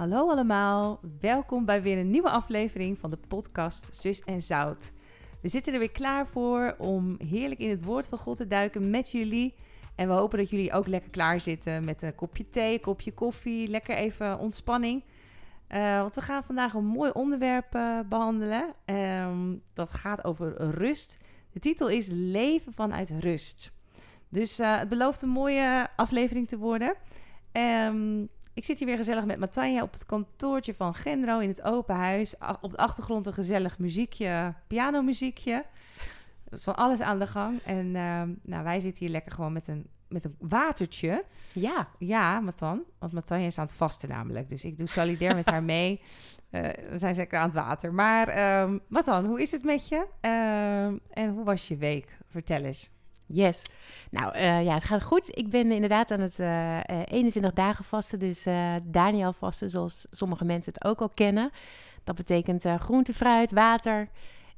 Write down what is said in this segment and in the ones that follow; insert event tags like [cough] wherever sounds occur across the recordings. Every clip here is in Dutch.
Hallo allemaal, welkom bij weer een nieuwe aflevering van de podcast Zus en Zout. We zitten er weer klaar voor om heerlijk in het woord van God te duiken met jullie. En we hopen dat jullie ook lekker klaar zitten met een kopje thee, een kopje koffie, lekker even ontspanning. Uh, want we gaan vandaag een mooi onderwerp uh, behandelen. Um, dat gaat over rust. De titel is Leven vanuit rust. Dus uh, het belooft een mooie aflevering te worden. Um, ik zit hier weer gezellig met Matanja op het kantoortje van Genro in het open huis. Op de achtergrond een gezellig muziekje, pianomuziekje. Van alles aan de gang. En uh, nou, wij zitten hier lekker gewoon met een, met een watertje. Ja. Ja, Matan. Want Matanja is aan het vasten namelijk. Dus ik doe solidair met haar mee. Uh, [laughs] we zijn zeker aan het water. Maar um, Matan, hoe is het met je? Uh, en hoe was je week? Vertel eens. Yes. Nou uh, ja, het gaat goed. Ik ben inderdaad aan het uh, uh, 21 dagen vasten, dus Daniel vasten, zoals sommige mensen het ook al kennen. Dat betekent groente, fruit, water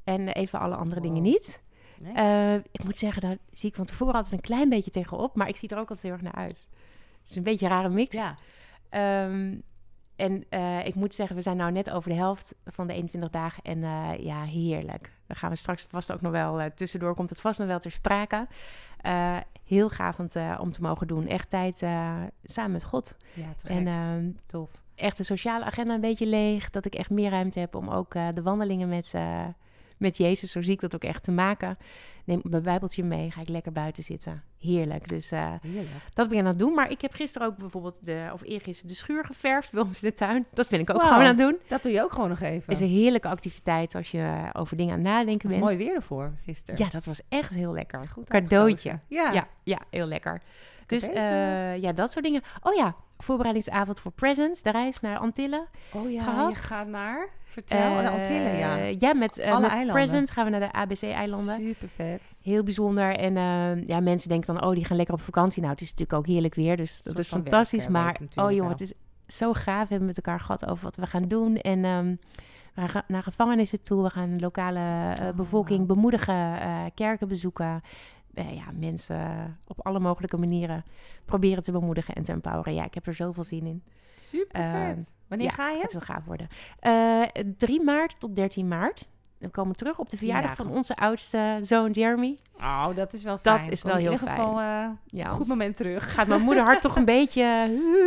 en even alle andere wow. dingen niet. Nee? ik moet zeggen, daar zie ik van tevoren altijd een klein beetje tegenop, maar ik zie er ook altijd heel erg naar uit. Het is een beetje een rare mix. Ja. Um, en uh, ik moet zeggen, we zijn nou net over de helft van de 21 dagen. En uh, ja, heerlijk. Daar gaan we straks vast ook nog wel uh, tussendoor. Komt het vast nog wel ter sprake. heel gaaf om te, om te mogen doen. Echt tijd samen met God. Ja, te en ehm, tof. Echt de sociale agenda een beetje leeg. Dat ik echt meer ruimte heb om ook de wandelingen met, met Jezus, zo zie ik dat ook echt te maken. Neem mijn bijbeltje mee, ga ik lekker buiten zitten. Heerlijk. Dus uh, Heerlijk. dat ben ik aan het doen. Maar ik heb gisteren ook bijvoorbeeld, de, of eergisteren, de schuur geverfd bij ons in de tuin. Dat ben ik ook wow, gewoon aan het doen. Dat doe je ook gewoon nog even. is een heerlijke activiteit als je over dingen aan het nadenken bent. mooi weer ervoor gisteren. Ja, dat was echt heel lekker. Goed Cadeautje. Ja. ja. Ja, heel lekker. Dus uh, ja, dat soort dingen. Oh ja, voorbereidingsavond voor Presents, de reis naar Antillen. Oh ja, gehad. je gaat naar... Vertel, uh, de Antillen, ja. Ja, met, uh, Alle met eilanden. Presents gaan we naar de ABC-eilanden. Super vet. Heel bijzonder. En uh, ja, mensen denken dan, oh, die gaan lekker op vakantie. Nou, het is natuurlijk ook heerlijk weer, dus dat is fantastisch. Maar, oh jongen, het is zo gaaf. We hebben met elkaar gehad over wat we gaan doen. En um, we gaan naar gevangenissen toe. We gaan lokale uh, bevolking oh, wow. bemoedigen, kerken bezoeken. Uh, ja, mensen op alle mogelijke manieren proberen te bemoedigen en te empoweren. Ja, ik heb er zoveel zin in. Super vet. Wanneer ja, ga je? Het wil gaaf worden. Uh, 3 maart tot 13 maart. We komen terug op de verjaardag van onze oudste zoon Jeremy. Oh, dat is wel fijn. Dat is wel in heel ieder geval fijn. uh, ja, goed moment terug. Gaat mijn moederhart toch een [laughs] beetje...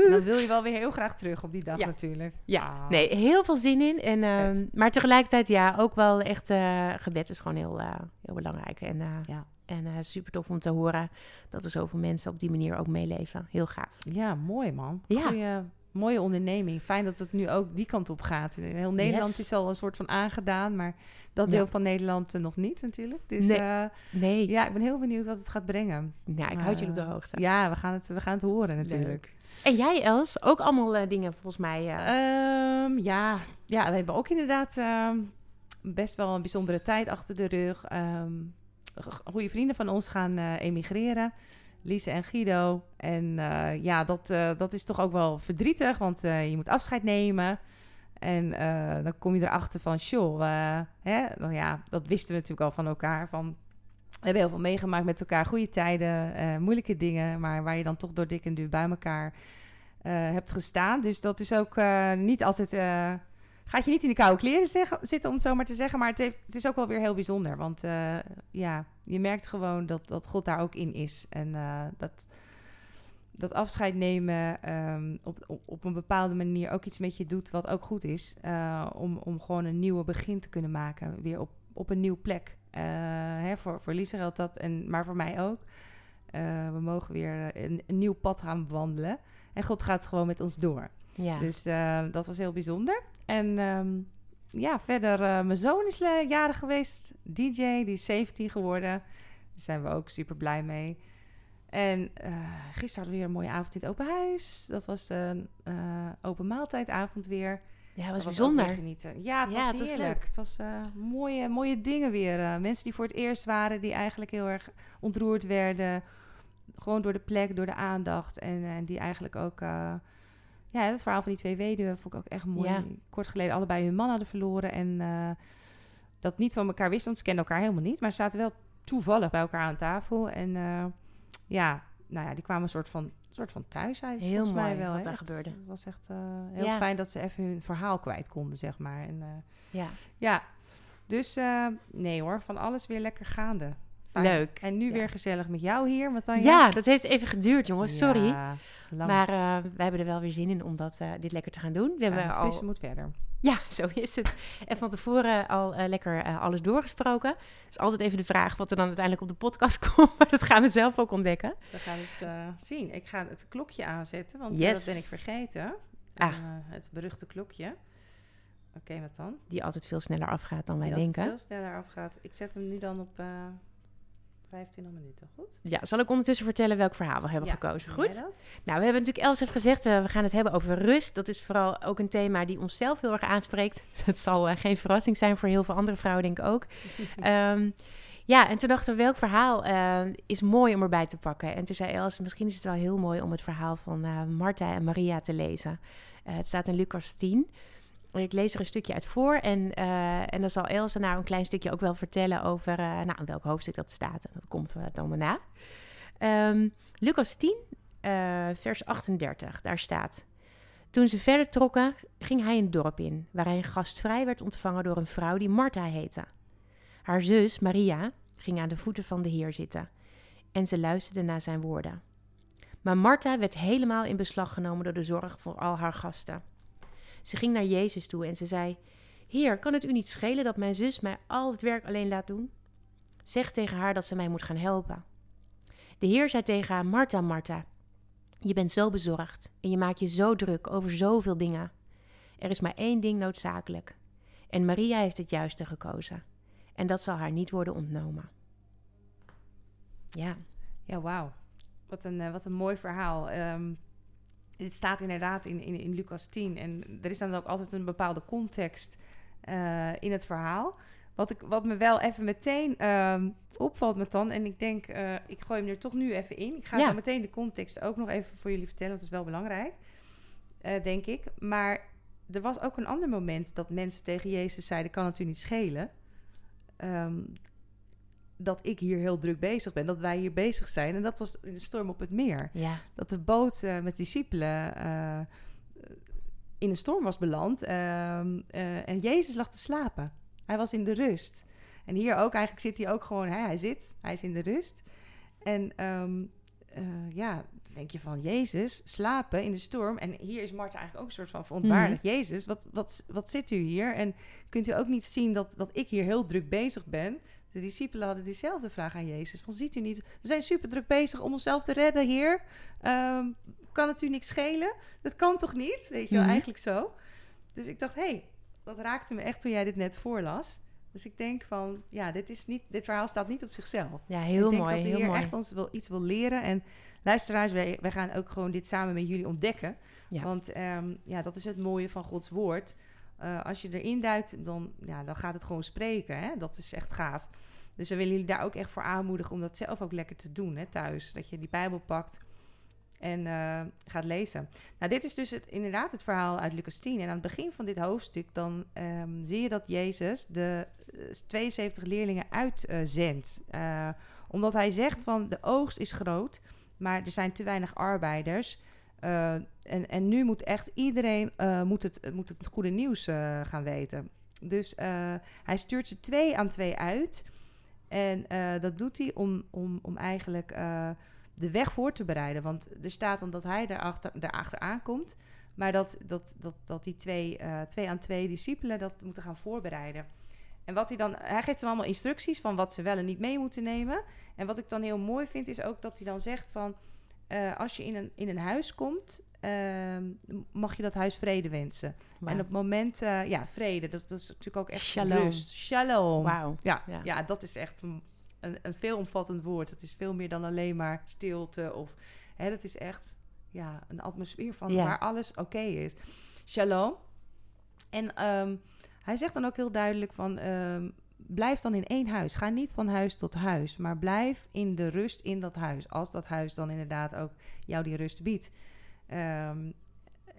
Dan wil je wel weer heel graag terug op die dag ja. natuurlijk. Ja, ah. nee, heel veel zin in. En, uh, maar tegelijkertijd, ja, ook wel echt... Gebed is gewoon heel, heel belangrijk. En, ja. En super tof om te horen dat er zoveel mensen op die manier ook meeleven. Heel gaaf. Ja, mooi man. Ja. Goeie, mooie onderneming. Fijn dat het nu ook die kant op gaat. Heel Nederland Yes. is al een soort van aangedaan, maar dat deel Ja. van Nederland uh, nog niet natuurlijk. Dus Nee. eh, Nee, ja, ik ben heel benieuwd wat het gaat brengen. ja, ik Maar, houd jullie op de eh, hoogte. Ja, we gaan het, we gaan het horen natuurlijk. En jij, Els, ook allemaal dingen volgens mij. Ehm, ja. ja, we hebben ook inderdaad ehm, best wel een bijzondere tijd achter de rug. Ehm, goede vrienden van ons gaan uh, emigreren. Lise en Guido. En uh, ja, dat, uh, dat is toch ook wel verdrietig, want uh, je moet afscheid nemen. En dan kom je erachter van, joh, hè, nou ja, dat wisten we natuurlijk al van elkaar. Van, we hebben heel veel meegemaakt met elkaar, goede tijden, moeilijke dingen, maar waar je dan toch door dik en duur bij elkaar hebt gestaan. Dus dat is ook niet altijd gaat je niet in de koude kleren zitten, om het zo maar te zeggen. Maar het, het is ook wel weer heel bijzonder. Want uh, ja, je merkt gewoon dat, dat God daar ook in is. En uh, dat, dat afscheid nemen um, op, op, een bepaalde manier ook iets met je doet wat ook goed is. Uh, om, om gewoon een nieuwe begin te kunnen maken. Weer op, op een nieuwe plek. Hè, voor, voor Lisa dat, en, maar voor mij ook. we mogen weer een, een nieuw pad gaan bewandelen. En God gaat gewoon met ons door. Ja. Dus uh, dat was heel bijzonder. En um, ja, verder, uh, mijn zoon is uh, jarig geweest. DJ, die is 17 geworden. Daar zijn we ook super blij mee. En uh, gisteren hadden we weer een mooie avond in het open huis. Dat was een open maaltijdavond weer. Ja, het was, dat bijzonder. Was genieten. Ja, het ja, was het heerlijk. Het was mooie, mooie dingen weer. mensen die voor het eerst waren, die eigenlijk heel erg ontroerd werden. Gewoon door de plek, door de aandacht. En, en die eigenlijk ook ja, het verhaal van die twee weduwen vond ik ook echt mooi. Ja. Kort geleden allebei hun man hadden verloren en uh, dat niet van elkaar wisten, want ze kenden elkaar helemaal niet. Maar ze zaten wel toevallig bij elkaar aan tafel. En uh, ja, nou ja, die kwamen een soort van soort van thuis zijn. Heel volgens mooi mij wel, wat daar gebeurde. Het was echt uh, heel fijn dat ze even hun verhaal kwijt konden, zeg maar. En, ja. Ja, dus nee hoor, van alles weer lekker gaande. Leuk. En nu weer gezellig met jou hier, Matanja. Ja, dat heeft even geduurd, jongens. Sorry. Ja, maar uh, we hebben er wel weer zin in om dat, uh, dit lekker te gaan doen. We ja, hebben al... moet verder. Ja, [laughs] zo is het. En van tevoren al uh, lekker alles doorgesproken. is altijd even de vraag wat er dan uiteindelijk op de podcast [laughs] komt. Maar dat gaan we zelf ook ontdekken. We gaan het zien. Ik ga het klokje aanzetten, want yes. dat ben ik vergeten. Ah. het beruchte klokje. Oké, wat dan? Die altijd veel sneller afgaat dan wij Die denken. veel sneller afgaat. Ik zet hem nu dan op 25 minuten, goed? Ja, zal ik ondertussen vertellen welk verhaal we hebben gekozen, goed? Nou, we hebben natuurlijk, Els heeft gezegd, we, gaan het hebben over rust. Dat is vooral ook een thema die onszelf heel erg aanspreekt. [laughs] Het zal uh, geen verrassing zijn voor heel veel andere vrouwen, denk ik ook. um, [laughs] ja, en toen dachten we, welk verhaal uh, is mooi om erbij te pakken? En toen zei Els, misschien is het wel heel mooi om het verhaal van uh, Martha en Maria te lezen. het staat in Lucas 10. Ik lees er een stukje uit voor en, uh, en dan zal Elsa nou een klein stukje ook wel vertellen over uh, nou, welk hoofdstuk dat staat. En dat komt uh, dan daarna. Um, Lucas 10, vers 38, daar staat... Toen ze verder trokken, ging hij een dorp in, waar hij gastvrij werd ontvangen door een vrouw die Martha heette. Haar zus, Maria, ging aan de voeten van de Heer zitten en ze luisterde naar zijn woorden. Maar Martha werd helemaal in beslag genomen door de zorg voor al haar gasten. Ze ging naar Jezus toe en ze zei: Heer, kan het u niet schelen dat mijn zus mij al het werk alleen laat doen? Zeg tegen haar dat ze mij moet gaan helpen. De Heer zei tegen haar: Martha, Martha, je bent zo bezorgd en je maakt je zo druk over zoveel dingen. Er is maar één ding noodzakelijk. En Maria heeft het juiste gekozen. En dat zal haar niet worden ontnomen. Ja. Ja, wauw. Wat een, uh, wat een mooi verhaal. Um, dit staat inderdaad in, in, in Lucas 10. En er is dan ook altijd een bepaalde context uh, in het verhaal. Wat, ik, wat me wel even meteen uh, opvalt met dan. En ik denk, uh, ik gooi hem er toch nu even in. Ik ga ja. zo meteen de context ook nog even voor jullie vertellen. Dat is wel belangrijk, uh, denk ik. Maar er was ook een ander moment dat mensen tegen Jezus zeiden: kan het u niet schelen? Um, dat ik hier heel druk bezig ben, dat wij hier bezig zijn. En dat was in de storm op het meer. Ja. Dat de boot uh, met discipelen uh, in een storm was beland. Uh, en Jezus lag te slapen. Hij was in de rust. En hier ook, eigenlijk zit hij ook gewoon, hè, hij zit, hij is in de rust. En um, ja, denk je van Jezus, slapen in de storm. En hier is Marta eigenlijk ook een soort van verontwaardigd. Mm. Jezus, wat, wat, wat zit u hier? En kunt u ook niet zien dat, dat ik hier heel druk bezig ben? De discipelen hadden diezelfde vraag aan Jezus. Van, ziet u niet, we zijn super druk bezig om onszelf te redden, Heer. Um, kan het u niks schelen? Dat kan toch niet? Weet je wel, mhm. eigenlijk zo. Dus ik dacht, hé, hey, dat raakte me echt toen jij dit net voorlas. Dus ik denk van, ja, dit, is niet, dit verhaal staat niet op zichzelf. Ja, heel ik denk mooi. Dat de Heer echt ons wel iets wil leren. En luisteraars, wij, wij gaan ook gewoon dit samen met jullie ontdekken. Ja. Want um, ja, dat is het mooie van Gods woord. Uh, als je erin duikt, dan, ja, dan gaat het gewoon spreken. Hè? Dat is echt gaaf. Dus we willen jullie daar ook echt voor aanmoedigen om dat zelf ook lekker te doen hè, thuis. Dat je die Bijbel pakt en uh, gaat lezen. Nou, dit is dus het, inderdaad het verhaal uit Lucas 10. En aan het begin van dit hoofdstuk dan um, zie je dat Jezus de 72 eh, leerlingen uitzendt. Omdat hij zegt van de oogst is groot, maar er zijn te weinig arbeiders. Uh, en, en nu moet echt iedereen moet het, moet het goede nieuws gaan weten. Dus hij stuurt ze twee aan twee uit. En dat doet hij om, om, om eigenlijk de weg voor te bereiden. Want er staat dan dat hij daarachter, aankomt. Maar dat, dat, dat, dat die twee, twee aan twee discipelen dat moeten gaan voorbereiden. En wat hij dan, hij geeft dan allemaal instructies van wat ze wel en niet mee moeten nemen. En wat ik dan heel mooi vind, is ook dat hij dan zegt van als je in een, in een huis komt, uh, mag je dat huis vrede wensen. Wow. En op het moment, uh, ja, vrede, dat, dat, is natuurlijk ook echt Shalom. rust. Shalom. Wow. Ja, ja, ja. dat is echt een, een, veelomvattend woord. Het is veel meer dan alleen maar stilte of, hè, dat is echt, ja, een atmosfeer van ja. waar alles oké okay is. Shalom. En um, hij zegt dan ook heel duidelijk van, um, blijf dan in één huis. Ga niet van huis tot huis, maar blijf in de rust in dat huis. Als dat huis dan inderdaad ook jou die rust biedt. Um,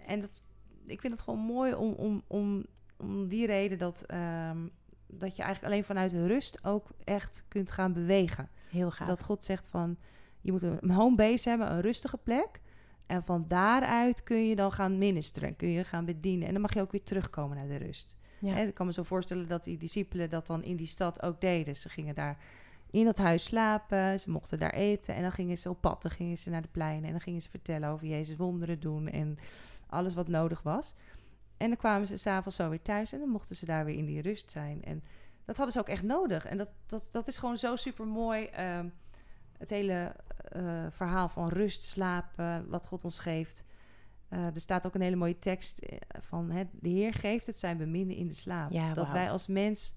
en dat, ik vind het gewoon mooi om, om, om, om die reden dat, um, dat je eigenlijk alleen vanuit rust ook echt kunt gaan bewegen. Heel gaaf. Dat God zegt van, je moet een home base hebben, een rustige plek. En van daaruit kun je dan gaan ministeren, kun je gaan bedienen. En dan mag je ook weer terugkomen naar de rust. Ik kan me zo voorstellen dat die discipelen dat dan in die stad ook deden. Ze gingen daar in dat huis slapen, ze mochten daar eten en dan gingen ze op pad. Dan gingen ze naar de pleinen en dan gingen ze vertellen over Jezus wonderen doen en alles wat nodig was. En dan kwamen ze s'avonds zo weer thuis en dan mochten ze daar weer in die rust zijn. En dat hadden ze ook echt nodig. En dat, dat, dat is gewoon zo super mooi. Ehm, het hele uh, verhaal van rust, slapen, wat God ons geeft. Uh, er staat ook een hele mooie tekst eh, van... Hè, de Heer geeft het zijn beminden in de slaap. Ja, dat wij als mens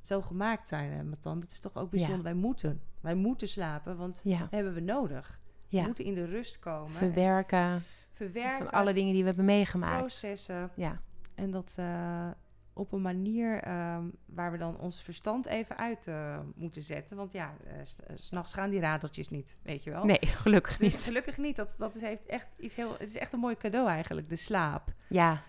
zo gemaakt zijn, dan. Dat is toch ook bijzonder. Wij moeten. Wij moeten slapen, want ja. hebben we nodig. We moeten in de rust komen. Verwerken. Verwerken. Van alle dingen die we hebben meegemaakt. Processen. Ja. En dat, uh, op een manier ehm, waar we dan ons verstand even uit uh, moeten zetten. Want ja, uh, s'nachts gaan die radeltjes niet, weet je wel. Nee, [laughs] gelukkig dus niet. Gelukkig niet. Dat, dat is, heeft echt iets heel, het is echt een mooi cadeau eigenlijk, de slaap. Ja.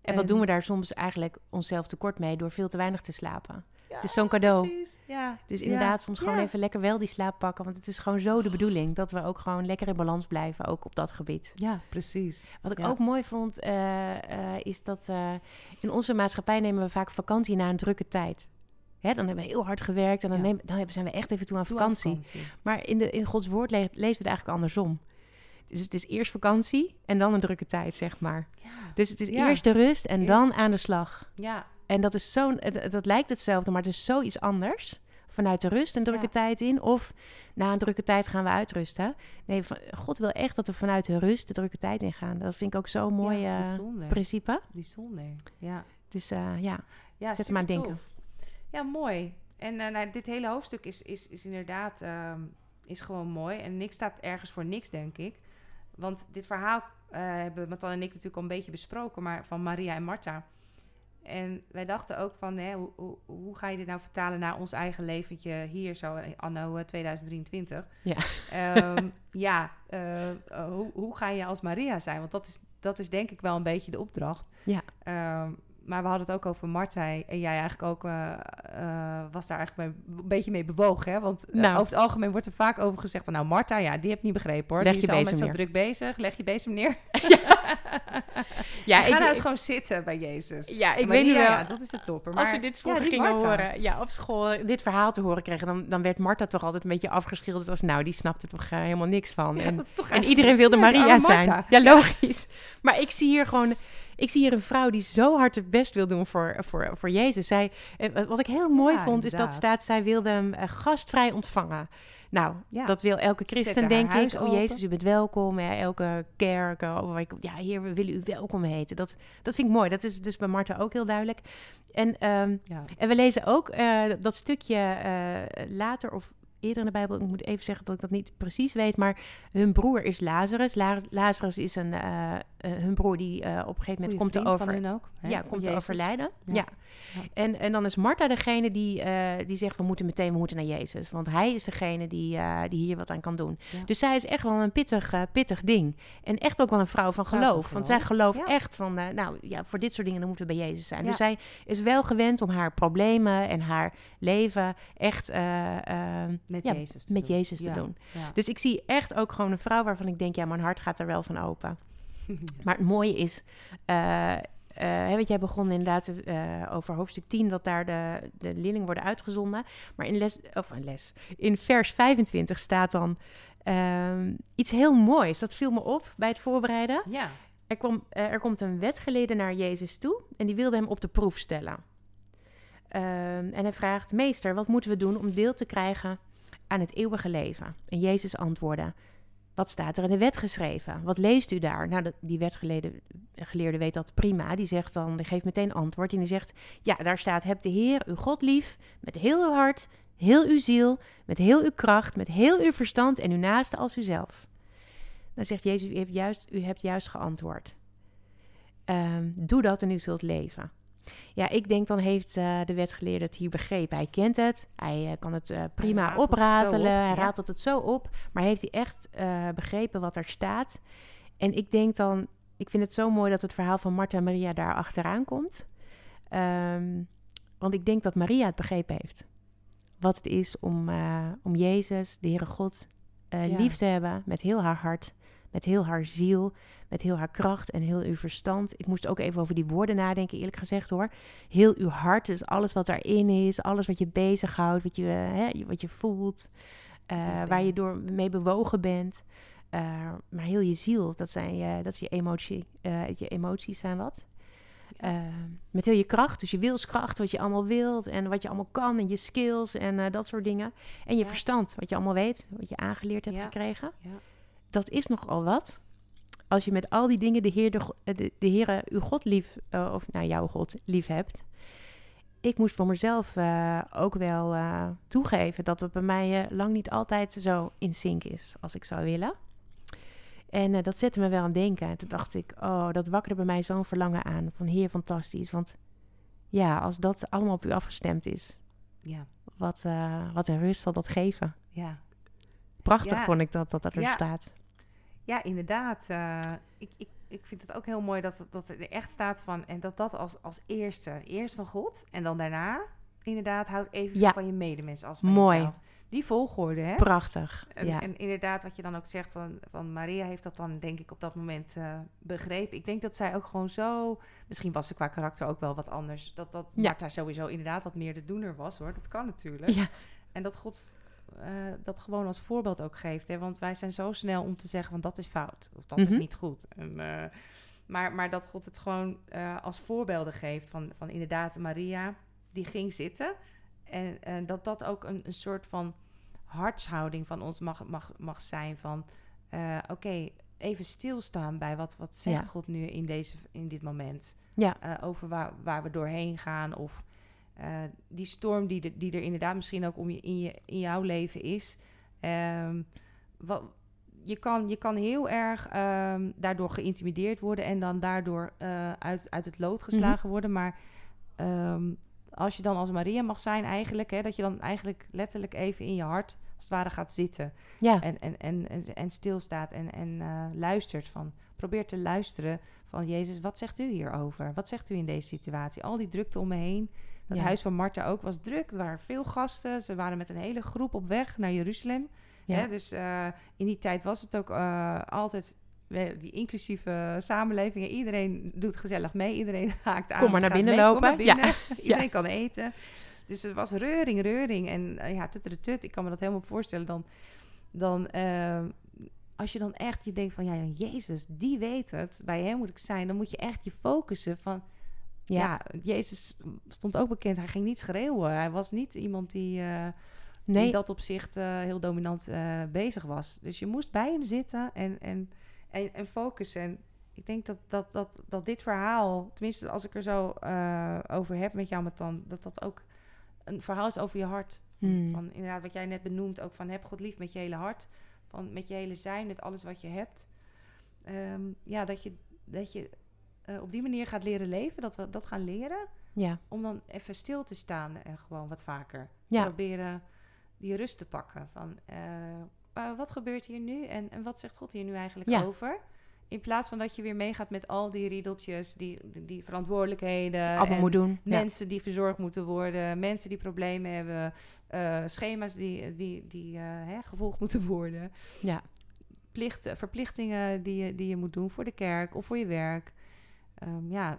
En, wat doen we daar soms eigenlijk onszelf tekort mee door veel te weinig te slapen? Het is zo'n cadeau. Precies, ja. Dus inderdaad, soms gewoon even lekker wel die slaap pakken. Want het is gewoon zo de bedoeling dat we ook gewoon lekker in balans blijven, ook op dat gebied. Ja, precies. Wat ik ook mooi vond, uh, is dat uh, in onze maatschappij nemen we vaak vakantie na een drukke tijd. Hè, dan hebben we heel hard gewerkt en dan, nemen, dan zijn we echt even toe aan vakantie. Maar in, de, in Gods woord le lezen we het eigenlijk andersom. Dus het is eerst vakantie en dan een drukke tijd, zeg maar. Ja. Dus het is eerst de rust en dan aan de slag. Ja, en dat is zo'n, dat lijkt hetzelfde, maar het is zoiets anders. Vanuit de rust een drukke tijd in, of na een drukke tijd gaan we uitrusten. Nee, God wil echt dat we vanuit de rust de drukke tijd in gaan. Dat vind ik ook zo'n mooi ja, uh, principe. Bijzonder, ja. Dus uh, ja, ja, zet hem aan denken. Ja, mooi. En uh, nou, dit hele hoofdstuk is, is, is inderdaad um, is gewoon mooi. En niks staat ergens voor niks, denk ik. Want dit verhaal hebben Matan en ik natuurlijk al een beetje besproken, maar van Maria en Martha en wij dachten ook van, hè, hoe, hoe, hoe, ga je dit nou vertalen naar ons eigen leventje hier zo anno 2023? Ja, um, [laughs] ja uh, hoe, hoe ga je als Maria zijn? Want dat is, dat is denk ik wel een beetje de opdracht. Ja. Um, maar we hadden het ook over Marta. En jij eigenlijk ook uh, uh, was daar eigenlijk mee, een beetje mee bewogen. Hè? Want uh, nou. over het algemeen wordt er vaak over gezegd van... nou, Marta, ja, die heb niet begrepen hoor. Leg die je is al met zo druk bezig. Leg je bezem neer. [laughs] Ja, ja ik ga nou eens gewoon zitten bij Jezus. Ja, ik weet niet wel. Ja, dat is de topper. Maar, als we dit vroeger ja, gingen horen, ja, op school, dit verhaal te horen kregen... dan, dan werd Marta toch altijd een beetje afgeschilderd als... nou, die snapte er toch helemaal niks van. en, en iedereen wilde Maria zijn. Ja, logisch. maar ik zie hier gewoon ik zie hier een vrouw die zo hard het best wil doen voor, voor, voor Jezus. Zij, eh, wat ik heel mooi vond, is dat staat, zij wilde hem eh, gastvrij ontvangen. Nou, ja. dat wil elke christen, denk ik. Oh, Jezus, u bent welkom. Ja, elke kerk, oh, ja, Heer, we willen u welkom heten. Dat, dat vind ik mooi. Dat is dus bij Martha ook heel duidelijk. En, um, ja. en we lezen ook uh, dat stukje uh, later, of eerder in de Bijbel, ik moet even zeggen dat ik dat niet precies weet, maar hun broer is Lazarus. Lazarus is een, uh, hun broer die uh, op een gegeven moment komt te over. Ook, ja, komt te overlijden. Ja. ja. En, en dan is Martha degene die, die zegt: we moeten meteen we moeten naar Jezus, want hij is degene die, die hier wat aan kan doen. Dus zij is echt wel een pittig, pittig ding. En echt ook wel een vrouw van geloof. Van geloof. Want zij gelooft echt van, nou ja, voor dit soort dingen dan moeten we bij Jezus zijn. Dus zij is wel gewend om haar problemen en haar leven echt met Jezus te met doen. Jezus te doen. Dus ik zie echt ook gewoon een vrouw waarvan ik denk, ja, mijn hart gaat er wel van open. [laughs] maar het mooie is, uh, uh, weet jij begon inderdaad uh, over hoofdstuk 10 dat daar de, de leerlingen worden uitgezonden. Maar in les, of een les, in vers 25 staat dan uh, iets heel moois. Dat viel me op bij het voorbereiden. Ja. Er, kwam, er komt een wetgeleden naar Jezus toe en die wilde hem op de proef stellen. Ehm, en hij vraagt: Meester, wat moeten we doen om deel te krijgen aan het eeuwige leven? En Jezus antwoordde: Wat staat er in de wet geschreven? Wat leest u daar? Nou, die wetgeleerde weet dat prima. Die zegt dan, die geeft meteen antwoord. En die zegt: Ja, daar staat: Heb de Heer uw God lief met heel uw hart, heel uw ziel, met heel uw kracht, met heel uw verstand en uw naaste als uzelf. Dan zegt Jezus: U, heeft juist, u hebt juist geantwoord. Um, doe dat en u zult leven. Ja, ik denk dan heeft uh, de wetgeleerde het hier begrepen. Hij kent het, hij uh, kan het uh, prima hij opratelen, op, hij ratelt het zo op. Maar heeft hij echt begrepen wat er staat? En ik denk dan, ik vind het zo mooi dat het verhaal van Martha en Maria daar achteraan komt. Um, want ik denk dat Maria het begrepen heeft. Wat het is om, om Jezus, de Heere God, ja. lief te hebben met heel haar hart met heel haar ziel, met heel haar kracht en heel uw verstand. Ik moest ook even over die woorden nadenken, eerlijk gezegd hoor. Heel uw hart, dus alles wat daarin is, alles wat je bezighoudt, wat je, hè, wat je voelt, uh, waar je door mee bewogen bent. Uh, maar heel je ziel, dat, zijn je, dat is je, emotie, uh, je emoties zijn wat. Uh, met heel je kracht, dus je wilskracht, wat je allemaal wilt en wat je allemaal kan en je skills en dat soort dingen. En je verstand, wat je allemaal weet, wat je aangeleerd hebt gekregen. Ja. Dat is nogal wat. Als je met al die dingen de Heer, de, de, de Heere, uw God lief, of nou jouw God lief hebt. Ik moest voor mezelf ook wel toegeven dat het bij mij lang niet altijd zo in sync is als ik zou willen. En dat zette me wel aan denken. En toen dacht ik, oh, dat wakkerde bij mij zo'n verlangen aan. Van heer, fantastisch. Want ja, als dat allemaal op u afgestemd is, ja. wat, wat een rust zal dat geven. Ja. Prachtig vond ik dat, dat dat er ja. staat. Ja, inderdaad. Uh, ik, ik, ik vind het ook heel mooi dat, dat er echt staat van... en dat dat als, als eerste, eerst van God... en dan daarna inderdaad houd even van je medemens als van mooi. jezelf die volgorde, hè? Prachtig, en, ja. En inderdaad, wat je dan ook zegt van, van Maria heeft dat dan denk ik op dat moment uh, begrepen. Ik denk dat zij ook gewoon zo... Misschien was ze qua karakter ook wel wat anders. Dat, dat ja. Martha sowieso inderdaad wat meer de doener was, hoor. Dat kan natuurlijk. Ja. En dat God uh, dat gewoon als voorbeeld ook geeft. Hè? Want wij zijn zo snel om te zeggen, van dat is fout. Of dat mm -hmm. is niet goed. En, uh, maar, maar dat God het gewoon als voorbeelden geeft van, van inderdaad Maria... Die ging zitten en, en dat dat ook een, een soort van hartshouding van ons mag, mag, mag zijn. Van oké, okay, even stilstaan bij wat, wat zegt God nu in, deze, in dit moment. Ja. Over waar, waar we doorheen gaan. Of uh, die storm die, de, die er inderdaad misschien ook om je, in, je, in jouw leven is. Um, wat, je, kan, je kan heel erg um, daardoor geïntimideerd worden en dan daardoor uit, uit het lood geslagen mm -hmm. worden. Maar um, als je dan als Maria mag zijn eigenlijk, hè, dat je dan eigenlijk letterlijk even in je hart als het ware gaat zitten. Ja. En, en, en, en, en stilstaat en, en uh, luistert van, probeert te luisteren van Jezus, wat zegt u hierover? Wat zegt u in deze situatie? Al die drukte om me heen. Ja. huis van Martha ook was druk. Er waren veel gasten. Ze waren met een hele groep op weg naar Jeruzalem. Ja. Hè, dus uh, in die tijd was het ook uh, altijd die inclusieve samenleving. Iedereen doet gezellig mee. Iedereen [laughs] haakt aan. Kom maar naar binnen mee, lopen. Naar binnen. Ja. Iedereen kan eten. Dus het was reuring, reuring. En uh, ja, tut. Ik kan me dat helemaal voorstellen. Dan, dan uh, als je dan echt je denkt van... Ja, Jezus, die weet het. Bij hem moet ik zijn. Dan moet je echt je focussen van... Ja, ja Jezus stond ook bekend. Hij ging niet schreeuwen. Hij was niet iemand die... Uh, nee. die dat opzicht uh, heel dominant uh, bezig was. Dus je moest bij hem zitten en, en en, en focussen. En ik denk dat, dat, dat, dat dit verhaal, tenminste als ik er zo over heb met jou, met dan, dat dat ook een verhaal is over je hart. Hmm. Van inderdaad, wat jij net benoemt, ook van heb God lief met je hele hart. Van met je hele zijn, met alles wat je hebt. Um, ja, dat je, dat je uh, op die manier gaat leren leven, dat we dat gaan leren. Ja. Om dan even stil te staan en gewoon wat vaker. Ja. Proberen die rust te pakken. Van, uh, uh, wat gebeurt hier nu en, en wat zegt God hier nu eigenlijk ja. over? In plaats van dat je weer meegaat met al die riedeltjes, die, die, die verantwoordelijkheden. Allemaal moet doen. Mensen ja. die verzorgd moeten worden, mensen die problemen hebben, uh, schema's die, die, die hè, gevolgd [laughs] moeten worden. Ja. Plichten, verplichtingen die je, die je moet doen voor de kerk of voor je werk. Um, ja,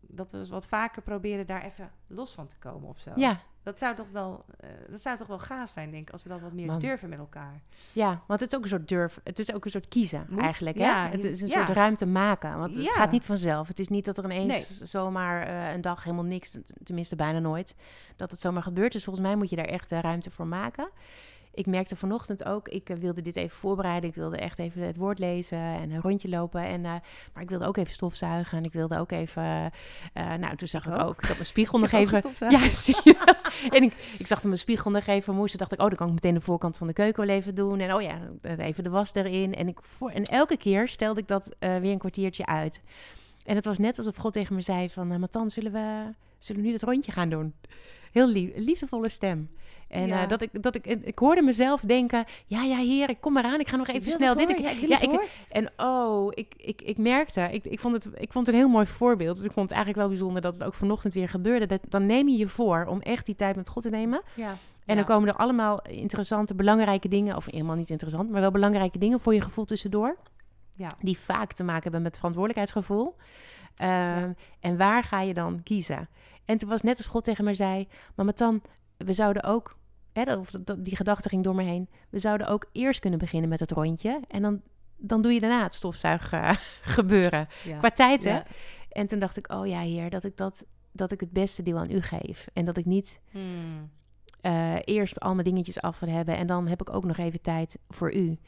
dat we dus wat vaker proberen daar even los van te komen of zo. Ja, dat zou toch wel, uh, dat zou toch wel gaaf zijn, denk ik, als we dat wat meer Man. durven met elkaar. Ja, want het is ook een soort durf, het is ook een soort kiezen Moet, eigenlijk. Ja, hè? Het is een ja. soort ruimte maken, want het ja. gaat niet vanzelf. Het is niet dat er ineens nee. zomaar uh, een dag helemaal niks, tenminste bijna nooit, dat het zomaar gebeurt. Dus volgens mij moet je daar echt uh, ruimte voor maken ik merkte vanochtend ook, ik uh, wilde dit even voorbereiden. Ik wilde echt even het woord lezen en een rondje lopen. En, uh, maar ik wilde ook even stofzuigen. En ik wilde ook even. Uh, nou, toen zag ik, ik ook. Ik had mijn [laughs] spiegel nog even. Ja, zie je. [laughs] en ik, ik zag mijn spiegel nog even moest. dacht ik, oh, dan kan ik meteen de voorkant van de keuken wel even doen. En oh ja, even de was erin. En, ik, voor, en elke keer stelde ik dat weer een kwartiertje uit. En het was net alsof God tegen me zei: van, Matan, zullen we, zullen we nu dat rondje gaan doen? Heel lief, liefdevolle stem. En ja. uh, dat ik, dat ik, ik hoorde mezelf denken, ja, ja, heer, ik kom eraan, ik ga nog even snel. Dit, ik, ja, ik, ja, ik en oh, ik, ik, ik merkte, ik, ik, vond het, ik vond het een heel mooi voorbeeld. Ik vond het eigenlijk wel bijzonder dat het ook vanochtend weer gebeurde. Dat, dan neem je je voor om echt die tijd met God te nemen. Ja. En dan komen er allemaal interessante, belangrijke dingen, of helemaal niet interessant, maar wel belangrijke dingen voor je gevoel tussendoor. Ja. Die vaak te maken hebben met verantwoordelijkheidsgevoel. Ehm, en waar ga je dan kiezen? En toen was net als God tegen mij zei... Mama dan, we zouden ook... Hè, of die gedachte ging door me heen. We zouden ook eerst kunnen beginnen met het rondje. En dan, dan doe je daarna het stofzuigen uh, [laughs] gebeuren. Qua tijd, hè? En toen dacht ik, oh ja, heer, dat ik, dat, dat ik het beste deel aan u geef. En dat ik niet... Hmm. Eh, eerst al mijn dingetjes af wil hebben en dan heb ik ook nog even tijd voor u.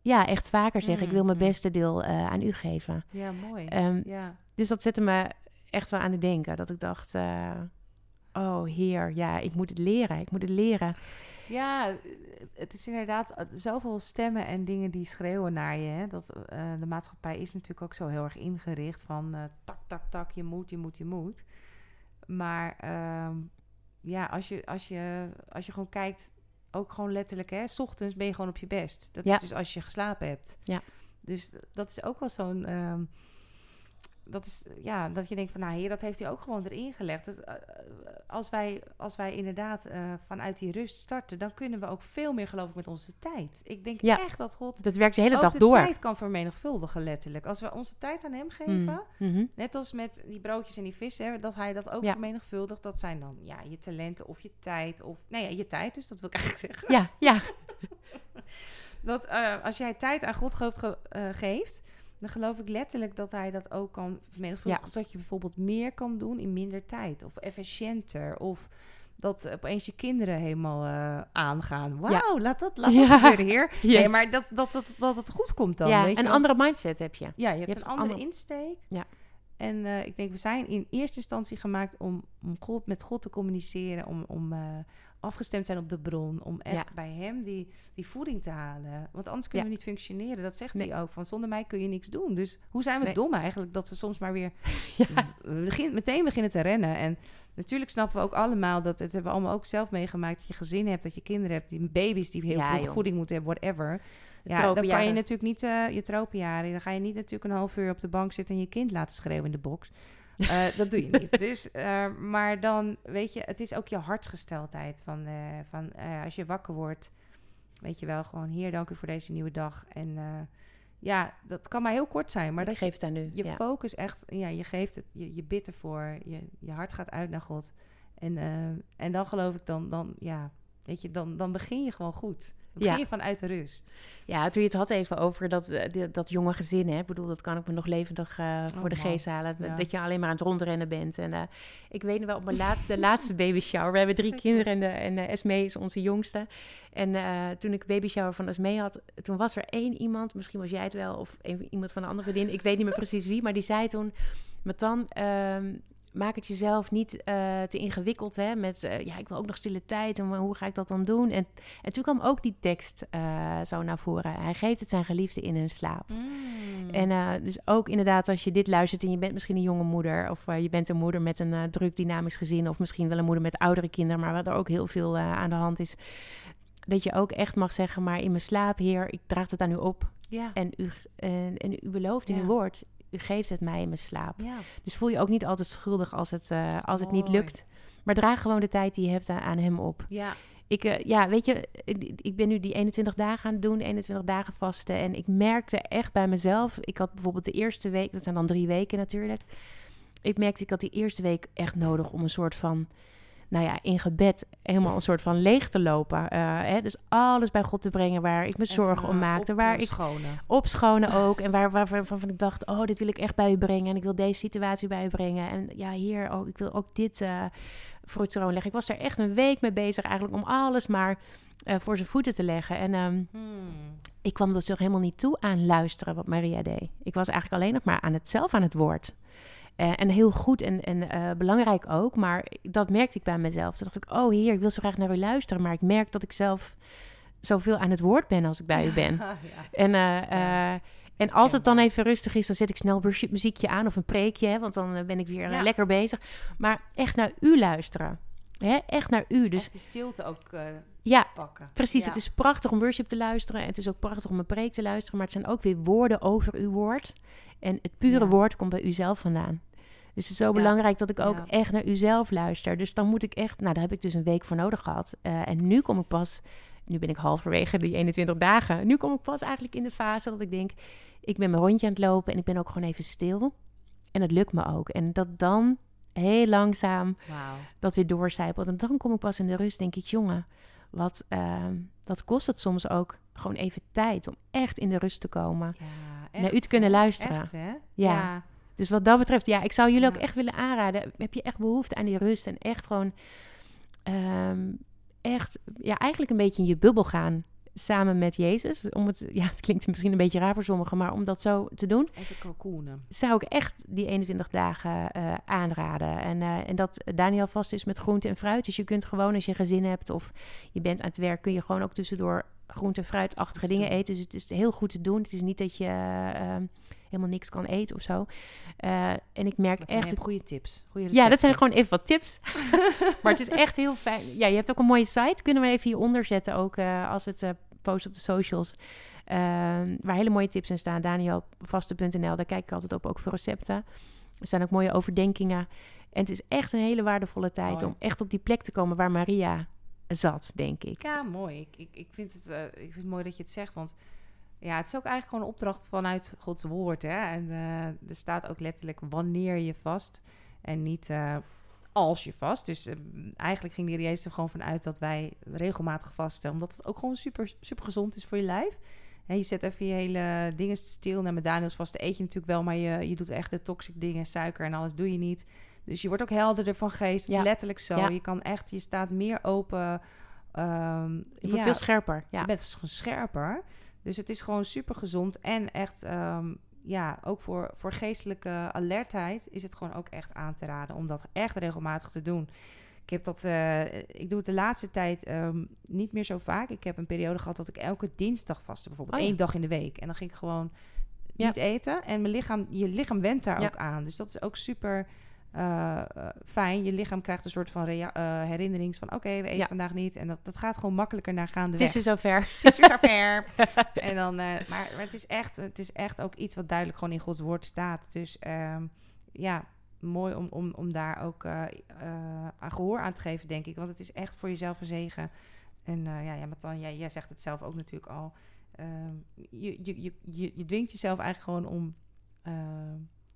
Ja, echt vaker zeggen, ik wil mijn mm-hmm. beste deel uh, aan u geven. Ja, mooi. Um, ja. Dus dat zette me echt wel aan het denken. Dat ik dacht, uh, oh heer, ja, ik moet het leren. Ik moet het leren. Ja, het is inderdaad zoveel stemmen en dingen die schreeuwen naar je. Hè? Dat, de maatschappij is natuurlijk ook zo heel erg ingericht van tak, tak, tak, je moet, je moet, je moet. Maar ehm, ja, als je, als, je, als je gewoon kijkt, ook gewoon letterlijk, hè, s ochtends ben je gewoon op je best. Dat is dus als je geslapen hebt. Ja. Dus dat is ook wel zo'n. Dat is ja, dat je denkt van nou dat heeft hij ook gewoon erin gelegd. Dus, uh, als, wij, als wij inderdaad uh, vanuit die rust starten, dan kunnen we ook veel meer geloof ik met onze tijd. Ik denk ja. echt dat God dat werkt de hele dag de door. tijd kan vermenigvuldigen letterlijk. Als we onze tijd aan hem geven, mm. mm-hmm. net als met die broodjes en die vissen, dat hij dat ook ja. vermenigvuldigt. Dat zijn dan ja, je talenten of je tijd of nee, ja, je tijd dus, dat wil ik eigenlijk zeggen. Ja, ja. [laughs] dat uh, als jij tijd aan God ge geeft, dan geloof ik letterlijk dat hij dat ook kan vermenigvuldigen. Ja. Dat je bijvoorbeeld meer kan doen in minder tijd. Of efficiënter. Of dat opeens je kinderen helemaal uh, aangaan. Wauw, laat dat, laat [laughs] dat gebeuren hier. Yes. Nee, maar dat, dat, dat, dat het goed komt dan. Ja, weet een andere mindset heb je. Ja, je hebt, een andere insteek. Ja. En uh, ik denk, we zijn in eerste instantie gemaakt om, om God, met God te communiceren. Om, om uh, afgestemd zijn op de bron. Om echt bij hem die, die voeding te halen. Want anders kunnen we niet functioneren. Dat zegt hij ook. Van zonder mij kun je niks doen. Dus hoe zijn we dom eigenlijk dat ze soms maar weer [laughs] begin, meteen beginnen te rennen. En natuurlijk snappen we ook allemaal dat het hebben we allemaal ook zelf meegemaakt. Dat je gezin hebt, dat je kinderen hebt, die baby's die heel veel voeding moeten hebben, whatever. Ja, dan kan je natuurlijk niet uh, je tropenjaren. Dan ga je niet natuurlijk een half uur op de bank zitten en je kind laten schreeuwen in de box. Uh, [laughs] dat doe je niet. Dus, uh, maar dan, weet je, het is ook je hartsgesteldheid. Van, van als je wakker wordt, weet je wel, gewoon hier, dank u voor deze nieuwe dag. En ja, dat kan maar heel kort zijn. Maar dat geeft aan nu. Je focus echt, ja, je geeft het, je, je bidt ervoor. Je, je hart gaat uit naar God. En, en dan geloof ik dan, dan, ja, weet je, dan, dan begin je gewoon goed ja. je vanuit de rust. Ja, toen je het had even over dat, uh, dat jonge gezin, hè. Ik bedoel, dat kan ik me nog levendig uh, voor de geest halen. Dat je alleen maar aan het rondrennen bent. En uh, ik weet wel, op mijn laatste, de laatste baby shower. We hebben drie kinderen en, de, en Esmee is onze jongste. En toen ik baby shower van Esmee had, toen was er één iemand, misschien was jij het wel, of een, iemand van een andere vriendin. Ik weet niet meer precies wie, maar die zei toen... met dan, um, maak het jezelf niet uh, te ingewikkeld. Hè, met uh, ja, ik wil ook nog stille tijd en hoe ga ik dat dan doen? En, en toen kwam ook die tekst uh, zo naar voren. Hij geeft het zijn geliefde in hun slaap. Mm. En dus ook inderdaad, als je dit luistert en je bent misschien een jonge moeder, of je bent een moeder met een druk dynamisch gezin, of misschien wel een moeder met oudere kinderen, maar waar er ook heel veel aan de hand is. Dat je ook echt mag zeggen, maar in mijn slaap, Heer, ik draag het aan u op. Ja. En, u, en, en u belooft in uw woord, u geeft het mij in mijn slaap. Dus voel je ook niet altijd schuldig als het, uh, als het niet lukt. Maar draag gewoon de tijd die je hebt aan, hem op. Ja. Ik, uh, ja, weet je, ik ben nu die 21 dagen aan het doen, 21 dagen vasten. En ik merkte echt bij mezelf, ik had bijvoorbeeld de eerste week, dat zijn dan drie weken natuurlijk. Ik merkte, ik had die eerste week echt nodig om een soort van nou ja, in gebed helemaal een soort van leeg te lopen. Uh, hè? Dus alles bij God te brengen waar ik me zorgen om maakte. Waar ik opschonen [laughs] ook. En waar, waarvan ik dacht, oh, dit wil ik echt bij u brengen. En ik wil deze situatie bij u brengen. En ja, hier, oh, ik wil ook dit uh, voor u troon leggen. Ik was er echt een week mee bezig eigenlijk om alles maar uh, voor zijn voeten te leggen. En um, hmm. ik kwam dus toch helemaal niet toe aan luisteren wat Maria deed. Ik was eigenlijk alleen nog maar aan het zelf aan het woord. Uh, en heel goed en, en uh, belangrijk ook. Maar dat merkte ik bij mezelf. Toen dacht ik, oh heer, ik wil zo graag naar u luisteren. Maar ik merk dat ik zelf zoveel aan het woord ben als ik bij u [laughs] ben. ja. En, uh, ja. en als het dan even rustig is, dan zet ik snel worship muziekje aan of een preekje. Hè, want dan ben ik weer lekker bezig. Maar echt naar u luisteren. Hè? Echt naar u. Dus echt die stilte ook ja, pakken. Precies, het is prachtig om worship te luisteren. En het is ook prachtig om een preek te luisteren. Maar het zijn ook weer woorden over uw woord. En het pure woord komt bij u zelf vandaan. Dus het is zo belangrijk dat ik ook echt naar u zelf luister. Dus dan moet ik echt, nou daar heb ik dus een week voor nodig gehad. Uh, en nu kom ik pas Nu ben ik halverwege die 21 dagen. Nu kom ik pas eigenlijk in de fase dat ik denk, ik ben mijn rondje aan het lopen en ik ben ook gewoon even stil. En het lukt me ook. En dat dan heel langzaam dat weer doorcijpelt. En dan kom ik pas in de rust, denk ik, jongen, wat, uh, wat kost het soms ook gewoon even tijd om echt in de rust te komen. Ja, naar u te kunnen luisteren. Echt, hè? Ja. Dus wat dat betreft, ja, ik zou jullie ook echt willen aanraden. Heb je echt behoefte aan die rust en echt gewoon, um, echt, ja, eigenlijk een beetje in je bubbel gaan samen met Jezus. Om het, ja, het klinkt misschien een beetje raar voor sommigen, maar om dat zo te doen. Even kalkoenen. Zou ik echt die 21 dagen uh, aanraden. En, uh, en dat Daniel vast is met groente en fruit. Dus je kunt gewoon als je gezin hebt of je bent aan het werk, kun je gewoon ook tussendoor groente en fruitachtige dingen eten. Dus het is heel goed te doen. Het is niet dat je uh, helemaal niks kan eten of zo. Uh, en ik merk dat echt... goede tips. Goede ja, dat zijn gewoon even wat tips. [laughs] maar het is [laughs] echt heel fijn. Ja, je hebt ook een mooie site. Kunnen we even hieronder zetten ook uh, als we het uh, posten op de socials. Ehm, waar hele mooie tips in staan. Danielvaste.nl, daar kijk ik altijd op, ook voor recepten. Er zijn ook mooie overdenkingen. En het is echt een hele waardevolle tijd om echt op die plek te komen waar Maria zat, denk ik. Ja, mooi. Ik, ik, ik, vind het, ik vind het mooi dat je het zegt, want ja, het is ook eigenlijk gewoon een opdracht vanuit Gods woord. Hè? En uh, er staat ook letterlijk wanneer je vast en niet uh, als je vast. Dus uh, eigenlijk ging de Jezus er gewoon vanuit dat wij regelmatig vasten. Omdat het ook gewoon super, super gezond is voor je lijf. En je zet even je hele dingen stil. Nou, met Daniels vaste eet je natuurlijk wel, maar je, je doet echt de toxic dingen, suiker en alles doe je niet. Dus je wordt ook helderder van geest. Ja. is letterlijk zo. Ja. Je kan echt, je staat meer open. Um, je wordt veel scherper. Ja. Je bent gewoon scherper. Dus het is gewoon super gezond. En echt, um, ja, ook voor, voor geestelijke alertheid is het gewoon ook echt aan te raden om dat echt regelmatig te doen. Ik heb dat, uh, ik doe het de laatste tijd um, niet meer zo vaak. Ik heb een periode gehad dat ik elke dinsdag vastte, bijvoorbeeld oh, ja. één dag in de week. En dan ging ik gewoon niet eten. En mijn lichaam, je lichaam went daar ja. ook aan. Dus dat is ook super uh, fijn. Je lichaam krijgt een soort van uh, herinnering van... oké, okay, we eten ja. vandaag niet. En dat, dat gaat gewoon makkelijker naar gaande Het is weer zover. [laughs] Het is weer zover. [laughs] en dan, maar, maar het, is echt, het is echt ook iets wat duidelijk gewoon in Gods woord staat. Dus um, ja, mooi om, om, om daar ook aan gehoor aan te geven, denk ik. Want het is echt voor jezelf een zegen. En ja, ja, maar dan, jij, jij zegt het zelf ook natuurlijk al. Ehm, je, je, je, je, je dwingt jezelf eigenlijk gewoon om...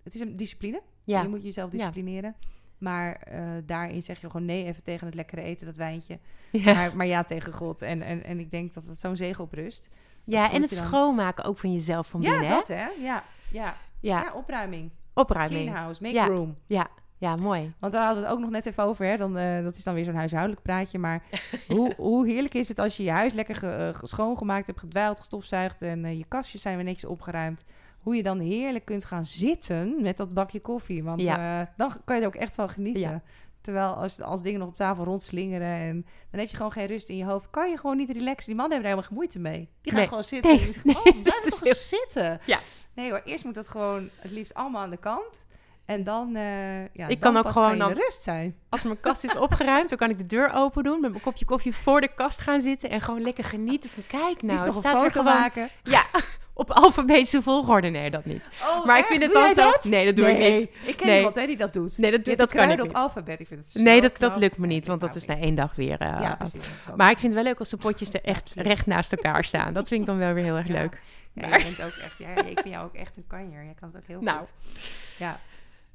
het is een discipline. Ja. Je moet jezelf disciplineren. Ja. Maar uh, daarin zeg je gewoon nee even tegen het lekkere eten, dat wijntje. Ja. Maar, maar, ja tegen God. En, en, en ik denk dat het zo'n zegen op rust. Ja, en het dan... schoonmaken ook van jezelf van binnen, Ja, dat hè. Ja, ja. ja. opruiming. Opruiming. Clean house, make room. Ja, ja, mooi. Want daar hadden we het ook nog net even over. Hè? Dan, uh, dat is dan weer zo'n huishoudelijk praatje. Maar [laughs] hoe, hoe heerlijk is het als je je huis lekker ge, uh, schoongemaakt hebt, gedwijld, gestofzuigd en uh, je kastjes zijn weer netjes opgeruimd hoe je dan heerlijk kunt gaan zitten met dat bakje koffie. Want ja. uh, dan kan je er ook echt van genieten. Ja. Terwijl als, als dingen nog op tafel rondslingeren en dan heb je gewoon geen rust in je hoofd, kan je gewoon niet relaxen. Die man hebben er helemaal geen moeite mee. Die gaan nee. gewoon zitten. Nee. Zeggen, oh, [laughs] blijf toch heel... zitten. Ja. Nee hoor, eerst moet dat gewoon het liefst allemaal aan de kant. En dan, uh, ja, ik dan kan ook gewoon dan rust zijn. Als mijn kast is opgeruimd, dan kan ik de deur open doen, met mijn kopje koffie voor de kast gaan zitten en gewoon lekker genieten van kijk nou, is staat foto gewoon... maken. Ja, [laughs] op alfabetische volgorde. Nee, dat niet. Oh, maar echt? ik vind het doe dan zo. Dat? Nee, dat doe nee. ik niet. Ik ken nee. iemand hè, die dat doet. Nee, dat, dat, dat kan ik op niet. alfabet. Ik vind het zo nee, dat, knap. dat lukt me niet, want dat is na één dag weer. Uh, ja, precies. Maar ik vind het wel leuk als de potjes er echt recht naast elkaar [laughs] staan. Dat vind ik dan wel weer heel erg leuk. Ja, bent ook echt, ja, ik vind jou ook echt een kanjer. Je kan het ook heel nou. goed. Ja.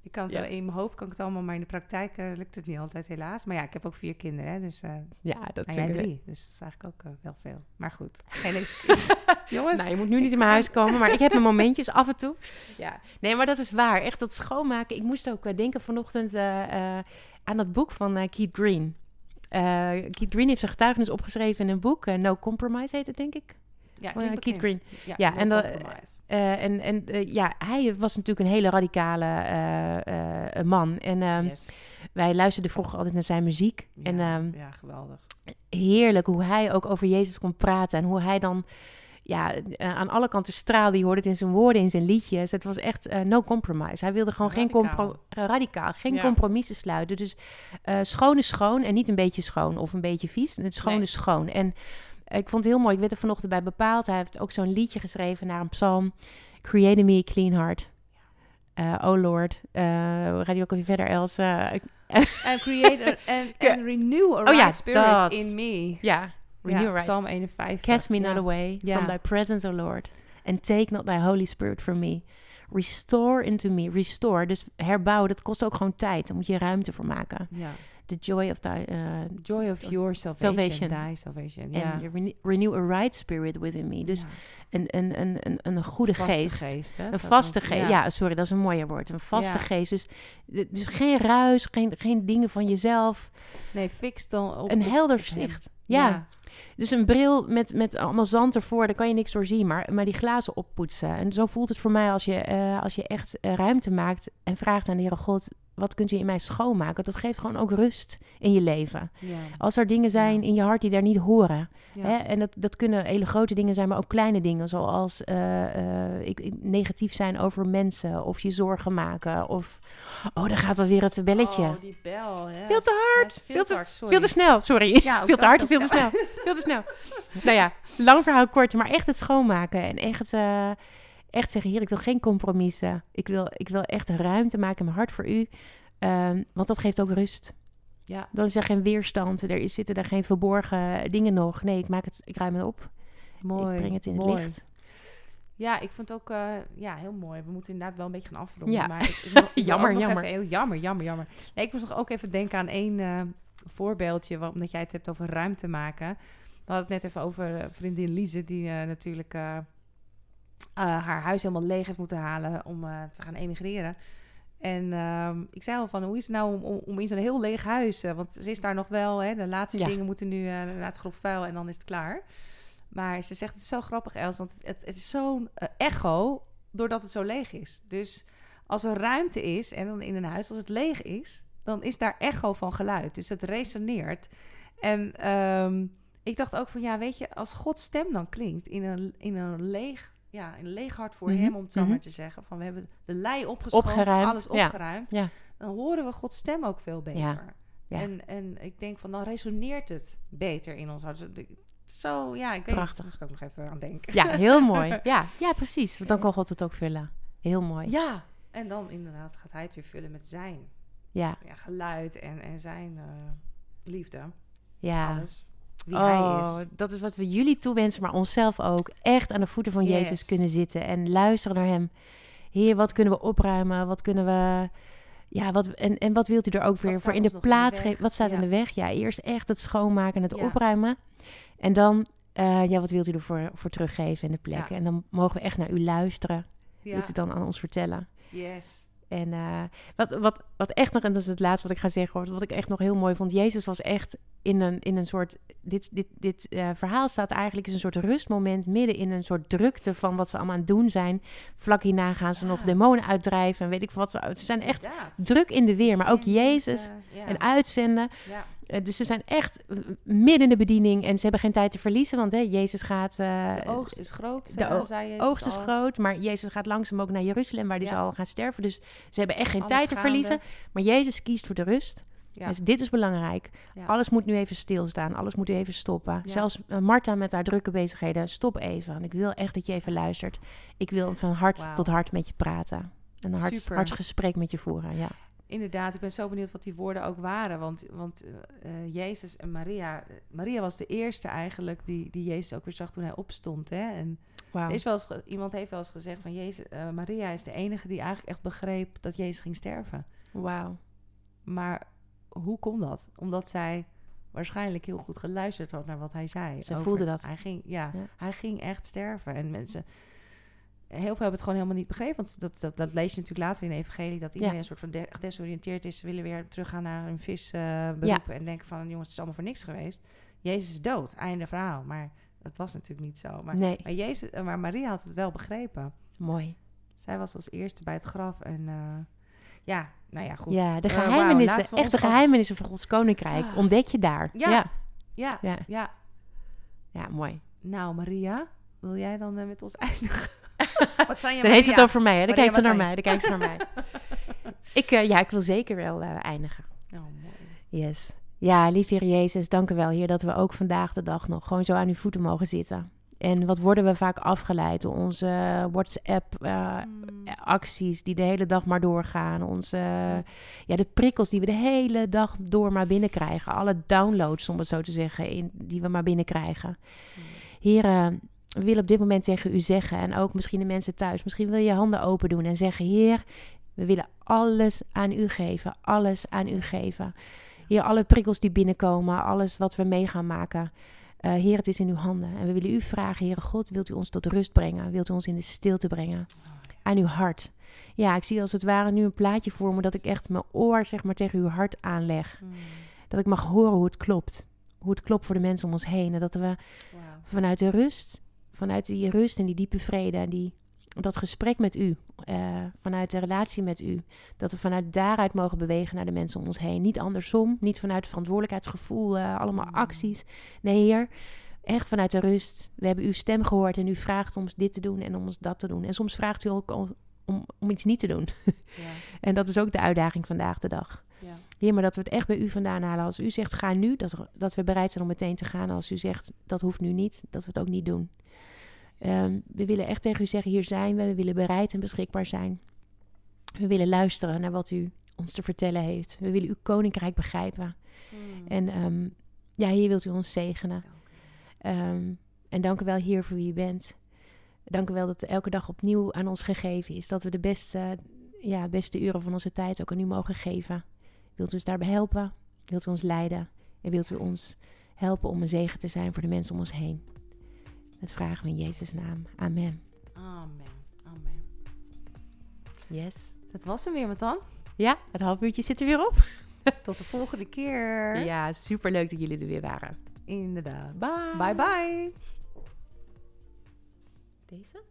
Ik kan het ja. in mijn hoofd kan ik het allemaal, maar in de praktijk uh, lukt het niet altijd helaas. Maar ja, ik heb ook vier kinderen, hè, dus uh, ja, dat nou, jij drie, dus dat is eigenlijk ook uh, wel veel. Maar goed, [laughs] geen excuus. Jongens, nou, je moet nu niet in mijn huis komen, maar ik heb mijn [laughs] momentjes af en toe. Ja, nee, maar dat is waar. Echt dat schoonmaken. Ik moest ook denken vanochtend aan dat boek van Keith Green. Keith Green heeft zijn getuigenis opgeschreven in een boek, No Compromise heet het, denk ik. Ja, uh, Keith Green. Ja, ja en, uh, uh, en, en ja, hij was natuurlijk een hele radicale man. En yes. wij luisterden vroeger altijd naar zijn muziek. Ja, en, um, ja, geweldig. Heerlijk hoe hij ook over Jezus kon praten. En hoe hij dan ja, aan alle kanten straalde. Je hoorde het in zijn woorden, in zijn liedjes. Het was echt uh, no compromise. Hij wilde gewoon radicaal. geen compro radicaal, geen ja. compromissen sluiten. Dus uh, schoon is schoon en niet een beetje schoon of een beetje vies. Het schoon nee. is schoon. En ik vond het heel mooi. Ik werd er vanochtend bij bepaald. Hij heeft ook zo'n liedje geschreven naar een psalm. Create me a clean heart. Uh, oh Lord. Uh, gaat hij ook even verder, Els? and [laughs] create a, and, and renew a right oh, ja, spirit dat. in me. Ja. Renew right. Psalm 51. Cast me not away from thy presence, O Lord. And take not thy Holy Spirit from me. Restore into me. Restore. Dus herbouwen, dat kost ook gewoon tijd. Daar moet je ruimte voor maken. Ja. The joy of thy... Uh, joy of your salvation. Thy salvation, ja. And renew a right spirit within me. Dus een, een, een, een, een goede vaste geest. geest een vaste geest. Ja. sorry, dat is een mooier woord. Een vaste geest. Dus, dus geen ruis, geen, geen dingen van jezelf. Nee, fix dan op... Een helder zicht. ja. Dus een bril met, met allemaal zand ervoor, daar kan je niks door zien. Maar, maar die glazen oppoetsen. En zo voelt het voor mij als je, uh, als je echt uh, ruimte maakt en vraagt aan de Heere God wat kunt u in mij schoonmaken? Dat geeft gewoon ook rust in je leven. Ja. Als er dingen zijn in je hart die daar niet horen. Hè? En dat, dat kunnen hele grote dingen zijn, maar ook kleine dingen. Zoals uh, ik, ik, negatief zijn over mensen. Of je zorgen maken. Of, oh, daar gaat alweer het belletje. Oh, die bel. Veel te hard. veel, te, hard, veel te snel, sorry. [laughs] veel te hard en veel te snel. veel te snel. nou ja, lang verhaal kort. Maar echt het schoonmaken. En echt... Uh, echt zeggen, hier, ik wil geen compromissen. Ik wil, ik wil echt ruimte maken in mijn hart voor u. Um, want dat geeft ook rust. Ja. Dan is er geen weerstand. Er is, zitten er geen verborgen dingen nog. Nee, ik, maak het, ik ruim het op. Mooi. Ik breng het in het licht. Ja, ik vond het ook uh, ja, heel mooi. We moeten inderdaad wel een beetje gaan afronden. Ja. Maar ik, ik [laughs] jammer, jammer. Even, jammer, jammer, jammer. Nee, ik moest nog ook even denken aan één uh, voorbeeldje. Omdat jij het hebt over ruimte maken. We hadden het net even over uh, vriendin Lise, die natuurlijk haar huis helemaal leeg heeft moeten halen om uh, te gaan emigreren. En uh, ik zei al van, hoe is het nou om, om, in zo'n heel leeg huis... Uh, want ze is daar nog wel, hè, de laatste ja. dingen moeten nu naar het grof vuil en dan is het klaar. Maar ze zegt, het is zo grappig, Els, want het, het is zo'n echo doordat het zo leeg is. Dus als er ruimte is, en dan in een huis, als het leeg is... dan is daar echo van geluid. Dus het resoneert. En um, ik dacht ook van, ja, weet je, als Gods stem dan klinkt in een, in een leeg ja, een leeg hart voor mm -hmm. hem, om het zo mm -hmm. maar te zeggen. Van we hebben de lei opgeschoven, opgeruimd. alles opgeruimd. Ja. Dan horen we Gods stem ook veel beter. Ja. Ja. En, en ik denk van, dan resoneert het beter in ons hart. Zo, ja, ik weet Prachtig. Daar ik ook nog even aan denken. Ja, heel [laughs] mooi. Ja, ja precies. Want dan kan God het ook vullen. Heel mooi. Ja, en dan inderdaad gaat hij het weer vullen met zijn ja. Ja, geluid en, en zijn uh, liefde. Ja. Alles wie oh, hij is. Dat is wat we jullie toewensen, maar onszelf ook. Echt aan de voeten van yes. Jezus kunnen zitten en luisteren naar hem. Heer, wat kunnen we opruimen? Wat kunnen we... Ja, wat, en, en wat wilt u er ook weer voor in de plaats geven? Wat staat ja. in de weg? Ja, eerst echt het schoonmaken en het ja. opruimen. En dan, uh, ja, wat wilt u ervoor voor teruggeven in de plek? Ja. En dan mogen we echt naar u luisteren. Wilt u dan aan ons vertellen? Yes. En uh, wat, wat, wat echt nog, en dat is het laatste wat ik ga zeggen, wat ik echt nog heel mooi vond. Jezus was echt in een, in een soort. Dit, dit, dit uh, verhaal staat eigenlijk is een soort rustmoment midden in een soort drukte van wat ze allemaal aan het doen zijn. Vlak hierna gaan ze nog demonen uitdrijven en weet ik wat. Ze, ze zijn echt druk in de weer, maar ook Jezus uh, ja. en uitzenden. Ja. Uh, dus ze zijn echt midden in de bediening en ze hebben geen tijd te verliezen, want hè, Jezus gaat... Uh, de oogst is groot, de zei oogst is al. groot, maar Jezus gaat langzaam ook naar Jeruzalem, waar hij ja. zal gaan sterven. Dus ze hebben echt geen Alles tijd te gaande. verliezen. Maar Jezus kiest voor de rust. Ja. Dus dit is belangrijk. Ja. Alles moet nu even stilstaan. Alles moet even stoppen. Ja. Zelfs uh, Marta met haar drukke bezigheden. Stop even. Ik wil echt dat je even luistert. Ik wil van hart wow. tot hart met je praten. Een hart, hartsgesprek met je voeren. Ja inderdaad, ik ben zo benieuwd wat die woorden ook waren. Want, want uh, Jezus en Maria... Maria was de eerste eigenlijk die, die Jezus ook weer zag toen hij opstond. Hè? En wow. is wel eens, iemand heeft wel eens gezegd van... Jezus, uh, Maria is de enige die eigenlijk echt begreep dat Jezus ging sterven. Wauw. Maar hoe kon dat? Omdat zij waarschijnlijk heel goed geluisterd had naar wat hij zei. Ze voelde dat. Hij ging, ja, ja, hij ging echt sterven. En mensen heel veel hebben het gewoon helemaal niet begrepen. Want dat, dat, dat lees je natuurlijk later in de evangelie... dat iedereen ja. een soort van de, gedesoriënteerd is... willen weer teruggaan naar een visberoep... Uh, ja. en denken van, jongens, het is allemaal voor niks geweest. Jezus is dood, einde verhaal. Maar dat was natuurlijk niet zo. Maar, nee. maar, Jezus, maar Maria had het wel begrepen. Mooi. Zij was als eerste bij het graf en... Uh, ja, nou ja, goed. Ja, de geheimenissen, uh, wow, echte geheimenissen van Gods Koninkrijk, ah. ontdek je daar. Ja. Ja. ja, ja, ja. Ja, mooi. Nou, Maria, wil jij dan uh, met ons eindigen? [laughs] Wat zijn je Dan heeft het over mij, hè? Dan kijkt ze naar mij. Dan kijkt ze naar mij. [laughs] ik, uh, ja, ik wil zeker wel uh, eindigen. Oh, mooi. Yes. Ja, lief Heer Jezus, dank u wel, Heer, dat we ook vandaag de dag nog gewoon zo aan uw voeten mogen zitten. En wat worden we vaak afgeleid door onze WhatsApp-acties uh, die de hele dag maar doorgaan. Onze, ja, de prikkels die we de hele dag door maar binnenkrijgen. Alle downloads, om het zo te zeggen, in, die we maar binnenkrijgen. Mm. Heren, willen op dit moment tegen u zeggen, en ook misschien de mensen thuis, misschien wil je je handen open doen en zeggen: Heer, we willen alles aan u geven, alles aan u geven. Heer, alle prikkels die binnenkomen, alles wat we mee gaan maken. Uh, Heer, het is in uw handen. En we willen u vragen, Heere God, wilt u ons tot rust brengen? Wilt u ons in de stilte brengen? Aan uw hart. Ja, ik zie als het ware nu een plaatje voor me dat ik echt mijn oor zeg maar tegen uw hart aanleg. Hmm. Dat ik mag horen hoe het klopt. Hoe het klopt voor de mensen om ons heen. En dat we vanuit de rust, vanuit die rust en die diepe vrede en die dat gesprek met u, uh, vanuit de relatie met u, dat we vanuit daaruit mogen bewegen naar de mensen om ons heen. Niet andersom, niet vanuit verantwoordelijkheidsgevoel, uh, allemaal mm. acties. Nee, Heer, echt vanuit de rust. We hebben uw stem gehoord en u vraagt ons dit te doen en om ons dat te doen. En soms vraagt u ook om, om, om iets niet te doen. Ja. [laughs] en dat is ook de uitdaging vandaag de dag. Ja. Maar dat we het echt bij u vandaan halen. Als u zegt ga nu, dat, dat we bereid zijn om meteen te gaan. Als u zegt dat hoeft nu niet, dat we het ook niet doen. Um, we willen echt tegen u zeggen, hier zijn we. We willen bereid en beschikbaar zijn. We willen luisteren naar wat u ons te vertellen heeft. We willen uw koninkrijk begrijpen. Hmm. En um, ja, hier wilt u ons zegenen. Um, en dank u wel hier voor wie u bent. Dank u wel dat elke dag opnieuw aan ons gegeven is. Dat we de beste, ja, beste uren van onze tijd ook aan u mogen geven. Wilt u ons daarbij helpen? Wilt u ons leiden? En wilt u ons helpen om een zegen te zijn voor de mensen om ons heen? Het vragen we in Jezus' naam. Amen. Amen. Amen. Yes. Dat was hem weer, met dan. Ja, het half uurtje zit er weer op. [laughs] Tot de volgende keer. Ja, super leuk dat jullie er weer waren. Inderdaad. Bye. Bye bye. Deze?